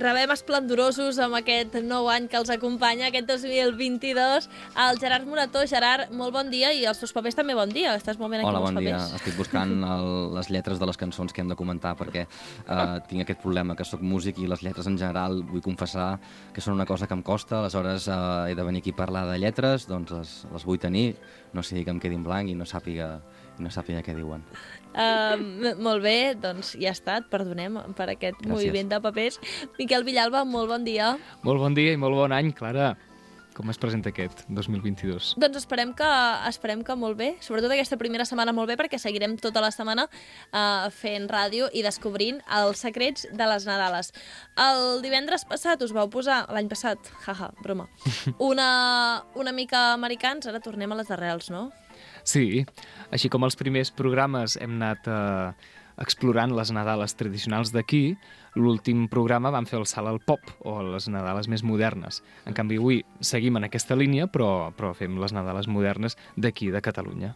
rebem esplendorosos amb aquest nou any que els acompanya, aquest 2022. El Gerard Morató. Gerard, molt bon dia i els teus papers també bon dia. Estàs molt ben aquí Hola, bon dia. papers. Estic buscant el, les lletres de les cançons que hem de comentar perquè uh, tinc aquest problema que sóc músic i les lletres en general vull confessar que són una cosa que em costa, aleshores uh, he de venir aquí a parlar de lletres, doncs les, les vull tenir, no sigui que em quedi en blanc i no sàpiga, i no sàpiga què diuen. Uh, molt bé, doncs ja ha estat, perdonem per aquest Gràcies. moviment de papers. Miquel Villalba, molt bon dia. Molt bon dia i molt bon any, Clara. Com es presenta aquest 2022? Doncs esperem que, esperem que molt bé, sobretot aquesta primera setmana molt bé, perquè seguirem tota la setmana uh, fent ràdio i descobrint els secrets de les Nadales. El divendres passat us vau posar, l'any passat, haha, broma, una, una mica americans, ara tornem a les arrels, no? Sí, així com els primers programes hem anat eh, explorant les Nadales tradicionals d'aquí, l'últim programa vam fer el salt al pop, o les Nadales més modernes. En canvi, avui seguim en aquesta línia, però, però fem les Nadales modernes d'aquí, de Catalunya.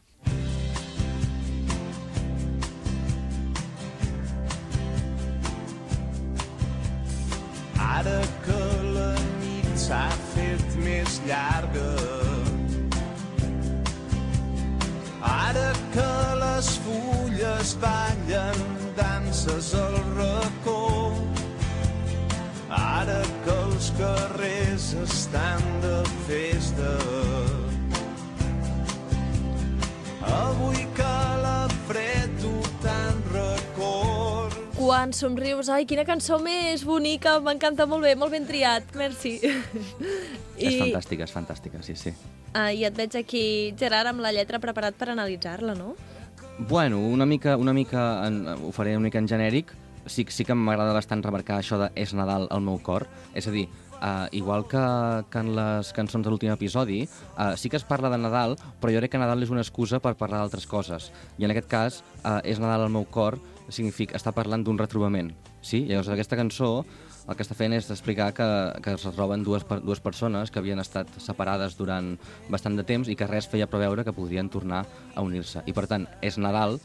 Ara que la nit s'ha fet més llarga les fulles ballen danses al racó Ara que els carrers estan de festa Avui que la fred tu tant records Quan somrius, ai, quina cançó més bonica, m'encanta molt bé, molt ben triat, merci. És fantàstica, és fantàstica, sí, sí. Uh, I et veig aquí, Gerard, amb la lletra preparat per analitzar-la, no? Bueno, una mica, una mica en, ho faré una mica en genèric. Sí, sí que m'agrada bastant remarcar això de És Nadal al meu cor. És a dir, uh, igual que, que en les cançons de l'últim episodi, uh, sí que es parla de Nadal, però jo crec que Nadal és una excusa per parlar d'altres coses. I en aquest cas, uh, És Nadal al meu cor significa està parlant d'un retrobament. Sí? Llavors, aquesta cançó el que està fent és explicar que, que es retroben dues, dues persones que havien estat separades durant bastant de temps i que res feia preveure que podrien tornar a unir-se. I per tant, és Nadal,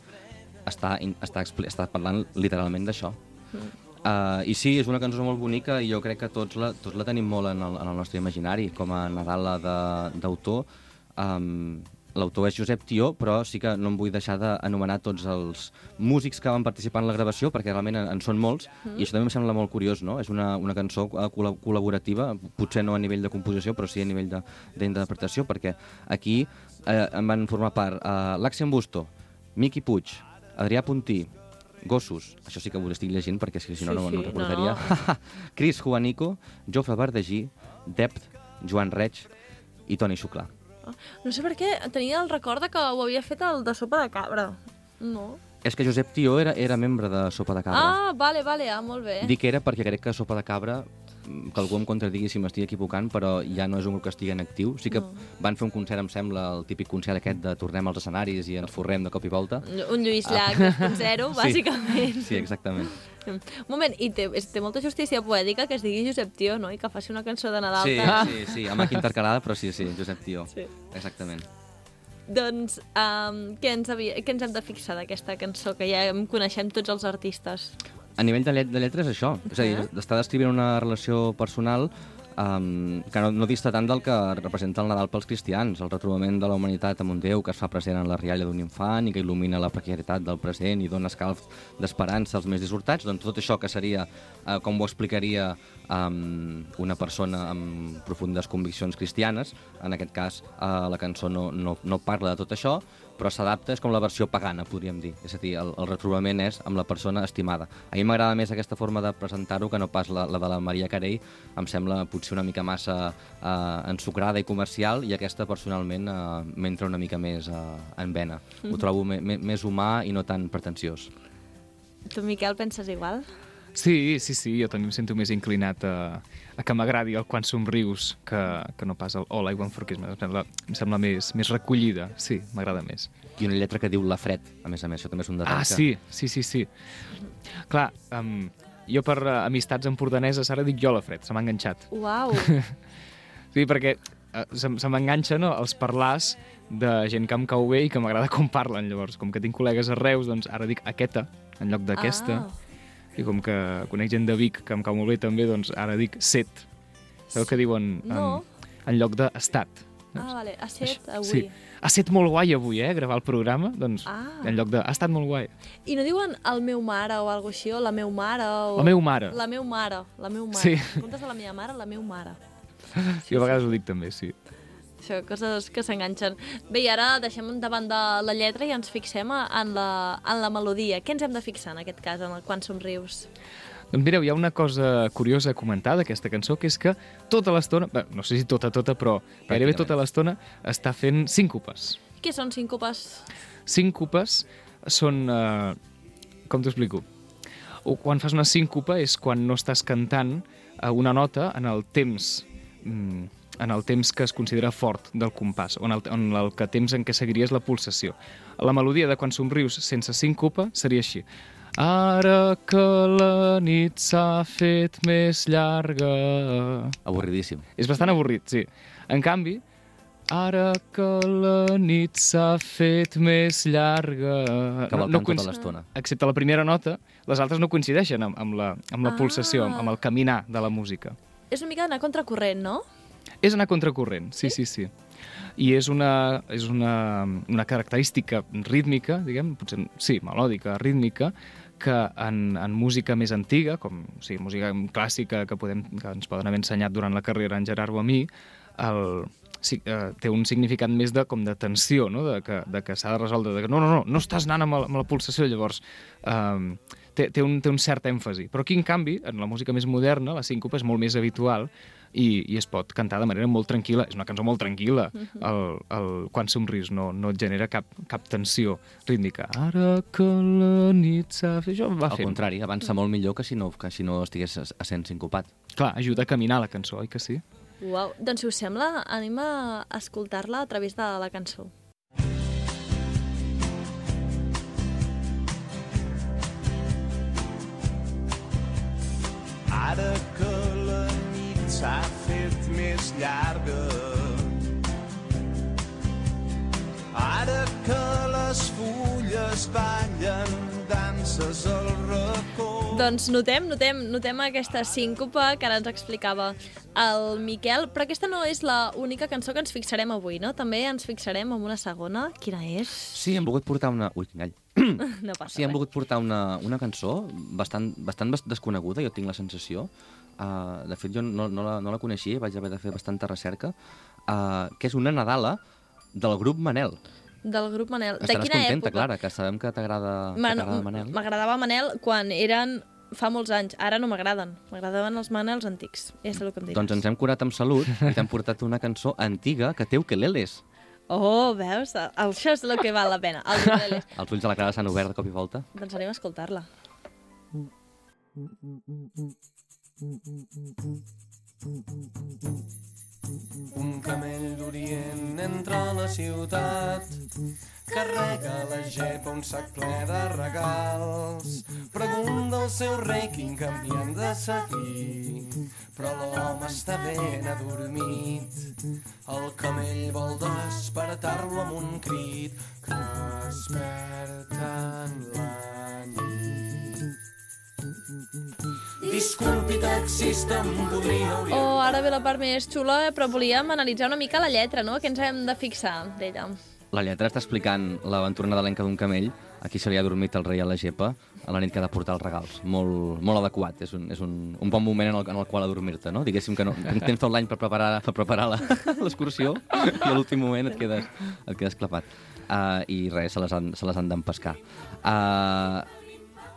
està, està, està parlant literalment d'això. Uh, I sí, és una cançó molt bonica i jo crec que tots la, tots la tenim molt en el, en el nostre imaginari, com a Nadal d'autor. Um, L'autor és Josep Tió, però sí que no em vull deixar d'anomenar tots els músics que van participar en la gravació, perquè realment en, en són molts, mm. i això també em sembla molt curiós, no? És una, una cançó eh, col·la- col·laborativa, potser no a nivell de composició, però sí a nivell de- d'interpretació, perquè aquí eh, en van formar part eh, l'Axen Busto, Miqui Puig, Adrià Puntí, Gossos, això sí que ho estic llegint perquè si, no, Sí, no, sí, no ho recordaria. no, Cris Juanico, Jofre Verdegí, Dept, Joan Reig i Toni Xuclà. No sé per què, tenia el record de que ho havia fet el de sopa de cabra. No? És que Josep Tió era, era membre de Sopa de Cabra. Ah, vale, vale, ah, molt bé. Dic era perquè crec que Sopa de Cabra, que algú em contradigui si m'estic equivocant, però ja no és un grup que estigui en actiu. Sí que No. van fer un concert, em sembla, el típic concert aquest de tornem als escenaris i ens forrem de cop i volta. Un Lluís Llach 2.0, Sí. bàsicament. Sí, exactament. Un moment, i té, té molta justícia poètica que es digui Josep Tió, no? I que faci una cançó de Nadal. Sí, tan- sí, sí, amb aquí intercalada, però sí, sí, Josep Tió. Sí. Exactament. Doncs, um, què, ens havia, què ens hem de fixar d'aquesta cançó, que ja en coneixem tots els artistes? A nivell de, llet de lletra és això, és a dir, està descrivint una relació personal um, que no, no dista tant del que representa el Nadal pels cristians, el retrobament de la humanitat amb un Déu que es fa present en la rialla d'un infant i que il·lumina la precarietat del present i dona escalf d'esperança als més dissortats, doncs tot això que seria, uh, com ho explicaria um, una persona amb profundes conviccions cristianes, en aquest cas uh, la cançó no, no, no parla de tot això, però s'adapta, és com la versió pagana, podríem dir. És a dir, el, el retrobament és amb la persona estimada. A mi m'agrada més aquesta forma de presentar-ho que no pas la, la de la Maria Carey. Em sembla potser una mica massa eh, ensucrada i comercial i aquesta personalment eh, m'entra una mica més eh, en vena. Ho trobo me, me, més humà i no tan pretensiós. Tu, Miquel, penses igual? Sí, sí, sí, jo també em sento més inclinat a, a que m'agradi el Quan somrius que, que no pas el All I Want for Christmas. Em sembla, em sembla més, més recollida, sí, m'agrada més. I una lletra que diu la fred, a més a més, això també és un detall Ah, sí, sí, sí, sí. Clar, um, jo per uh, amistats empordaneses ara dic jo la fred, se m'ha enganxat. Uau! Sí, perquè uh, se, se m'enganxa no, els parlars de gent que em cau bé i que m'agrada com parlen, llavors. Com que tinc col·legues a Reus, doncs ara dic aquesta en lloc d'aquesta. Ah. I com que conec gent de Vic que em cau molt bé també, doncs ara dic set. Sabeu que diuen en, No. en lloc d'estat? Ah, vale, a set, avui. Sí. Ha estat molt guai avui, eh, gravar el programa, doncs Ah. en lloc de... Ha estat molt guai. I no diuen el meu mare o alguna així, o la meu mare, o... La meu mare. La meu mare, la meu mare. Sí. En comptes de la meva mare, la meu mare. Sí, jo a vegades ho dic també, sí. Això, coses que s'enganxen. Bé, i ara deixem davant de la lletra i ens fixem en la, en la melodia. Què ens hem de fixar, en aquest cas, en el Quan somrius? Doncs mireu, hi ha una cosa curiosa a comentar d'aquesta cançó, que és que tota l'estona, no sé si tota, tota, però gairebé tota l'estona està fent síncopes. Què són síncopes? Síncopes són... Eh, com t'ho explico? O quan fas una síncopa és quan no estàs cantant eh, una nota en el temps mm, en el temps que es considera fort del compàs, o en el, en el que temps en què seguiries la pulsació. La melodia de quan somrius sense síncopa seria així. Ara que la nit s'ha fet més llarga... Avorridíssim. És bastant avorrit, sí. En canvi, ara que la nit s'ha fet més llarga... Cavalcant tota coinc- l'estona. Excepte la primera nota, les altres no coincideixen amb, amb la, amb la Ah. pulsació, amb, amb el caminar de la música. És una mica anar contracorrent, no? És anar contracorrent, sí, sí, sí. I és una, és una, una característica rítmica, diguem, potser, sí, melòdica, rítmica, que en, en música més antiga, com o sigui, música clàssica que, podem, que ens poden haver ensenyat durant la carrera en Gerard o a mi, el, sí, eh, té un significat més de, com de tensió, no? de que, de que s'ha de resoldre, de que no, no, no, no estàs anant amb, la- amb la pulsació, llavors eh, té, té, un, té un cert èmfasi. Però aquí, en canvi, en la música més moderna, la síncopa és molt més habitual i, i es pot cantar de manera molt tranquil·la. És una cançó molt tranquil·la. el, el, quan somrius no, no et genera cap, cap tensió rítmica. Ara que la nit s'ha fet... Això va Al fent. contrari, avança molt millor que si no, que si no estigués essent sincopat. Clar, ajuda a caminar la cançó, oi que sí? Uau. Doncs, si us sembla, anem a escoltar-la a través de la cançó. Ara que més llarga Ara que les fulles ballen danses al racó Doncs notem, notem, notem aquesta síncopa que ara ens explicava el Miquel, però aquesta no és la única cançó que ens fixarem avui, no? També ens fixarem en una segona. Quina és? Sí, hem volgut portar una... Ui, quin gall. No passa Sí, hem volgut portar una, una cançó bastant, bastant bas- desconeguda, jo tinc la sensació. Uh, de fet, jo no, no, la, no la coneixia, vaig haver de fer bastanta recerca, uh, que és una Nadala del grup Manel. Del grup Manel. De Estaràs quina contenta, època? Clara, que sabem que t'agrada t'agrada Manel. M'agradava Manel quan eren fa molts anys. Ara no m'agraden. M'agradaven els Manels antics. Ja sé el que em diràs. Doncs ens hem curat amb salut i t'hem portat una cançó antiga que té ukeleles. Oh, veus? El- Això és el que val la pena. Els ukeleles. Els ulls de la Clara s'han obert de cop i volta. doncs anem a escoltar-la. Un camell d'Orient entra a la ciutat, carrega la gepa un sac ple de regals. Pregunta al seu rei quin camí han de seguir, però l'home està ben adormit. El camell vol despertar-lo amb un crit que desperta Disculpi, taxista, em podria orientar. Oh, ara ve la part més xula, però volíem analitzar una mica la lletra, no? Què ens hem de fixar d'ella? La lletra està explicant l'aventura nadalenca d'un camell. Aquí se li ha dormit el rei a la gepa a la nit que ha de portar els regals. Molt, molt adequat. És un, és un, un bon moment en el, en el qual adormir-te, no? Diguéssim que no, tens tot l'any per preparar, per preparar la- l'excursió i a l'últim moment et quedes, et quedes clapat. Uh, I res, se les han, se les han d'empescar. Uh,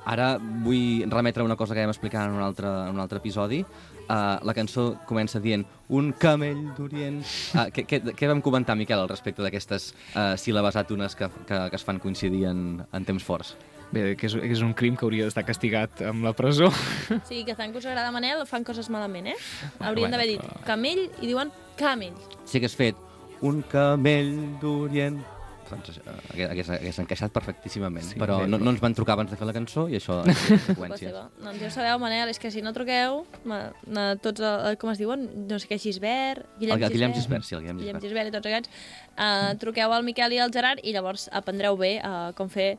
Ara vull remetre a una cosa que vam explicar en un altre, en un altre episodi. Uh, la cançó comença dient un camell d'Orient. Uh, què, què, què vam comentar, Miquel, al respecte d'aquestes uh, síl·labes àtones que, que, que es fan coincidir en, en temps forts? Bé, que és, que és un crim que hauria d'estar castigat amb la presó. Sí, que tant que us agrada Manel, fan coses malament, eh? Bueno, Haurien bueno, d'haver dit camell i diuen camell. Si hagués fet un camell d'Orient... Doncs uh, hagués, hagués, hagués encaixat perfectíssimament, Sí, però bé, no, no ens van trucar abans de fer la cançó i això és conseqüències. seva. Doncs ja ho sabeu, Manel, és que si no truqueu, ma, na, tots, eh, com es diuen, no sé què, Gisbert, Guillem, El, el Guillem Gisbert, sí, el Guillem Guillem Gisbert. Gisbert i tots aquests, uh, truqueu al Miquel i al Gerard i llavors aprendreu bé uh, com, fer,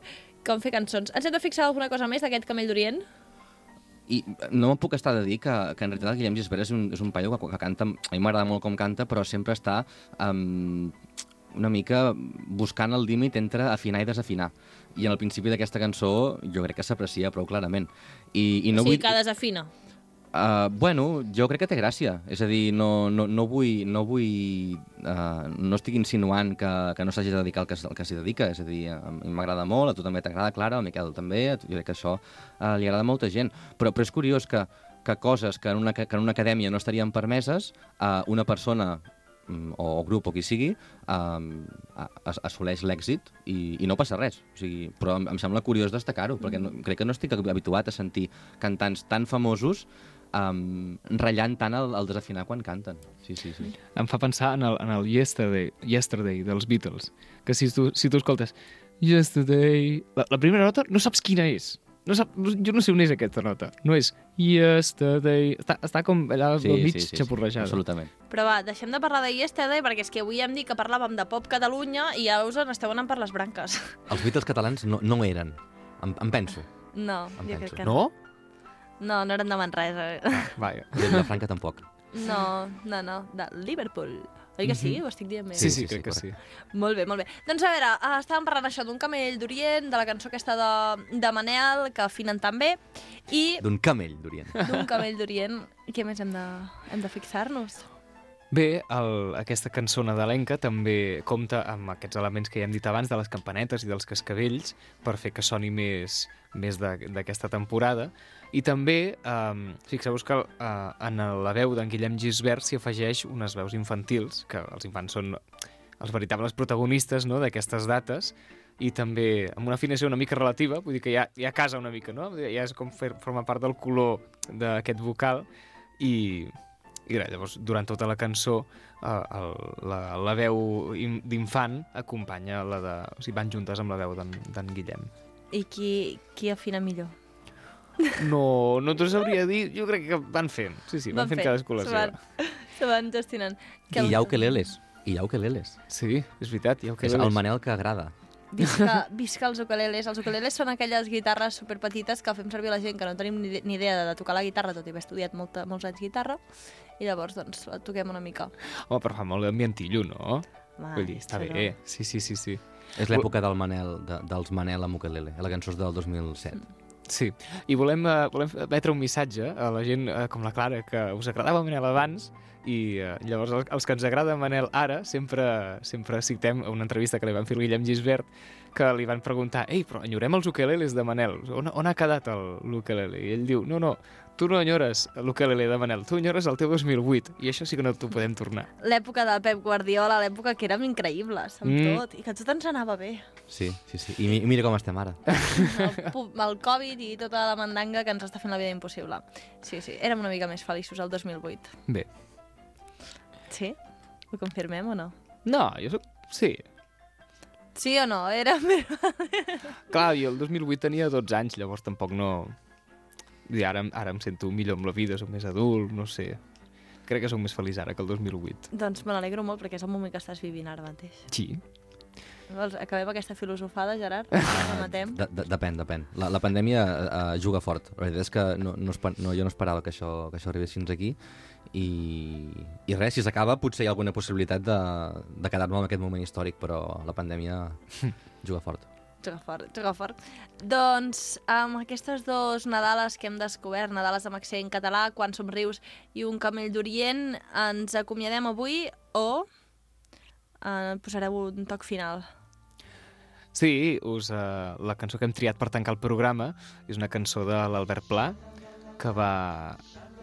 com fer cançons. Ens hem de fixar alguna cosa més d'aquest Camell d'Orient? I no em puc estar de dir que, que en realitat el Guillem Gisbert és un, és un paio que, que canta, a mi m'agrada molt com canta, però sempre està um, una mica buscant el límit entre afinar i desafinar. I en el principi d'aquesta cançó jo crec que s'aprecia prou clarament. I, i no o sigui, vull... que desafina. Uh, bueno, jo crec que té gràcia. És a dir, no, no, no vull... No, vull uh, no estic insinuant que, que no s'hagi de dedicar al que, al que s'hi dedica. És a dir, a mi m'agrada molt, a tu també t'agrada, Clara, al Miquel també, tu, jo crec que això uh, li agrada a molta gent. Però, però és curiós que, que coses que en, una, que en una acadèmia no estarien permeses, uh, una persona mm, o grup o qui sigui, um, as assoleix l'èxit i, i no passa res. O sigui, però em, em sembla curiós destacar-ho, perquè no, crec que no estic habituat a sentir cantants tan famosos um, ratllant tant el, el desafinar quan canten. Sí, sí, sí. Em fa pensar en el, en el Yesterday, Yesterday dels Beatles, que si tu, si tu escoltes Yesterday... La, la primera nota no saps quina és. No sap, no- jo no sé on és aquesta nota. No és Yesterday... Està, està com allà sí, al mig sí, sí, xapurrejada. absolutament. Però va, deixem de parlar de Yesterday perquè és que avui hem dit que parlàvem de pop Catalunya i ja us n'esteu anant per les branques. Els Beatles catalans no, no eren. Em, em penso. No, Em jo penso. crec que no. No? No, no eren de Manresa. Vaja. De Vilafranca tampoc. No, no, no, de Liverpool. Oi que sí? Ho estic dient bé? Sí, Sí, sí, sí, crec que sí. Molt bé, molt bé. Doncs a veure, eh, estàvem parlant això d'un camell d'Orient, de la cançó aquesta de, de Manel, que afinen tan bé, i D'un camell, d'Orient. d'un camell d'Orient. Què més hem de, hem de fixar-nos? Bé, el, aquesta cançó nadalenca també compta amb aquests elements que ja hem dit abans de les campanetes i dels cascavells per fer que soni més, més de- d'aquesta temporada. I també, eh, fixeu-vos que eh, en la veu d'en Guillem Gisbert s'hi afegeix unes veus infantils, que els infants són els veritables protagonistes no, d'aquestes dates, i també amb una afinació una mica relativa, vull dir que ja, ja casa una mica, no? Ja és com fer, forma part del color d'aquest vocal, i, i llavors, durant tota la cançó, eh, el, la, la veu in- d'infant acompanya la de... O sigui, van juntes amb la veu d'en Guillem. I qui, qui afina millor? No, no t'ho sabria dir, jo crec que van fent. Sí, sí, van, fent cadascú la se seva. van, se van gestionant. Que I hi ha ukeleles. I hi ha ukeleles. Sí, és veritat, ja ho És el Manel que agrada. Visca, visca els ukeleles. Els ukeleles són aquelles guitarres superpetites que fem servir la gent que no tenim ni, ni idea de tocar la guitarra, tot i haver estudiat molta, molts anys guitarra, i llavors doncs la toquem una mica. Home, però fa molt d'ambientillo, no? Home, Vull dir, està bé. Sí, sí, sí, sí. És l'època del Manel, de, dels Manel amb ukelele. La cançó del 2007. Sí, i volem, uh, volem emetre un missatge a la gent uh, com la Clara, que us agradava Manel abans, i uh, llavors els, els que ens agrada Manel ara, sempre, sempre citem una entrevista que li van fer al Guillem Gisbert, que li van preguntar, ei, però enyorem els ukeleles de Manel, on, on ha quedat el- l'ukelele? I ell diu, no, no, tu no enyores l'ukelele de Manel, tu enyores el teu 2008, i això sí que no t'ho podem tornar. L'època del Pep Guardiola, l'època que érem increïbles amb Mm. tot, i que tot ens anava bé. Sí, sí, sí. I mi- mira com estem ara. El, el Covid i tota la mandanga que ens està fent la vida impossible. Sí, sí, érem una mica més feliços el 2008. Bé, Sí? Ho confirmem o no? no, jo soc... Sí, Sí o no? Érem... Clar, jo el 2008 tenia 12 anys, llavors tampoc no... I ara, ara em sento millor amb la vida, soc més adult, no sé. Crec que sóc més feliç ara que el 2008. doncs me n'alegro molt perquè és el moment que estàs vivint ara mateix. Sí. Vols, acabem aquesta filosofada, Gerard? Ah, Rematem? De, de, depèn, depèn. La, la pandèmia uh, juga fort. La veritat és que no, no, esper- no, jo no esperava que això, que això arribés fins aquí i, i res, si s'acaba potser hi ha alguna possibilitat de, de quedar-me en aquest moment històric, però la pandèmia juga fort. Juga fort, juga fort. Doncs amb aquestes dos Nadales que hem descobert, Nadales amb accent català, Quan somrius i Un camell d'Orient, ens acomiadem avui o eh, posareu un toc final? Sí, us, uh, la cançó que hem triat per tancar el programa és una cançó de l'Albert Pla, que va,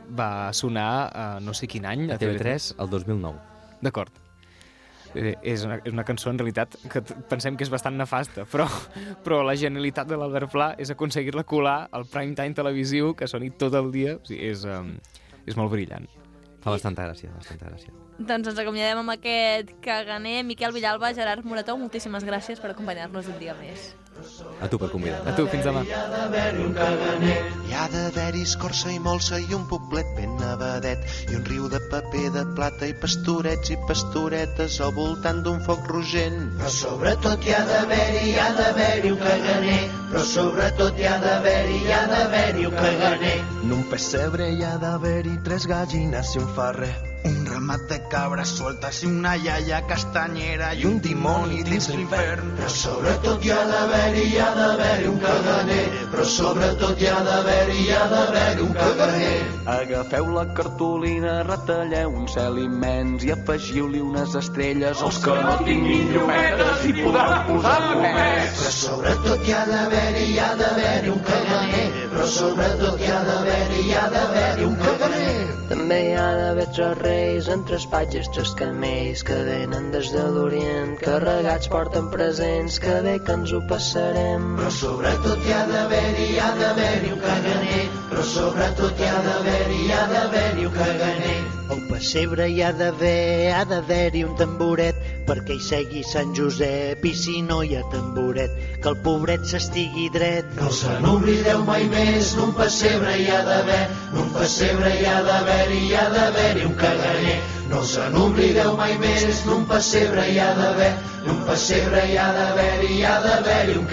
va sonar a no sé quin any. A TV3, el 2009. D'acord. Eh, és, una, és una cançó, en realitat, que pensem que és bastant nefasta, però, però la genialitat de l'Albert Pla és aconseguir-la colar al prime time televisiu, que soni tot el dia. O sigui, és, um, és molt brillant. Fa bastanta gràcia, bastanta gràcia. Doncs ens acomiadem amb aquest caganer. Miquel Villalba, Gerard Morató, moltíssimes gràcies per acompanyar-nos un dia més. A tu per convidar. A tu, fins demà. Hi ha d'haver-hi escorça i molsa i un poblet ben nevadet i un riu de paper de plata i pastorets i pastoretes al voltant d'un foc rogent. Però sobretot hi ha d'haver-hi, hi ha d'haver-hi un caganer. Però sobretot hi ha d'haver-hi, hi ha d'haver-hi un caganer. En un pessebre hi ha d'haver-hi tres gallines i un ferrer. Un ramat de cabres sueltes i una iaia castanyera i un dimoni dins l'infern. Però sobretot hi ha d'haver-hi, hi ha d'haver-hi un caganer. Però sobretot hi ha d'haver-hi, hi ha d'haver-hi un caganer. Agafeu la cartolina, retalleu un cel immens i afegiu-li unes estrelles als que no tinguin llumetes i podran posar pomets. Però sobretot hi ha d'haver-hi, hi ha d'haver-hi un caganer. Però sobretot hi ha d'haver-hi, hi ha d'haver-hi un caganer. També hi ha d'haver tres reis en tres patges, tres camells que venen des de l'Orient, carregats porten presents, que bé que ens ho passarem. Però sobretot hi ha d'haver-hi, hi ha d'haver-hi un caganer. Però sobretot hi ha d'haver-hi, hi ha d'haver-hi un caganer. Al pessebre hi ha d'haver, ha d'haver-hi un tamboret perquè hi segui Sant Josep i si no hi ha tamboret, que el pobret s'estigui dret. No se n'oblideu mai més, en un pessebre hi ha d'haver, en un pessebre hi ha d'haver-hi, hi ha d'haver-hi un caganer. No se n'oblideu mai més, en un pessebre hi ha d'haver, en un pessebre hi ha d'haver-hi, hi ha d'haver-hi un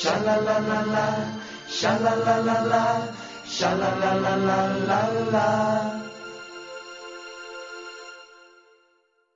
Sha la la la la, sha la la la la, sha la la la la la la.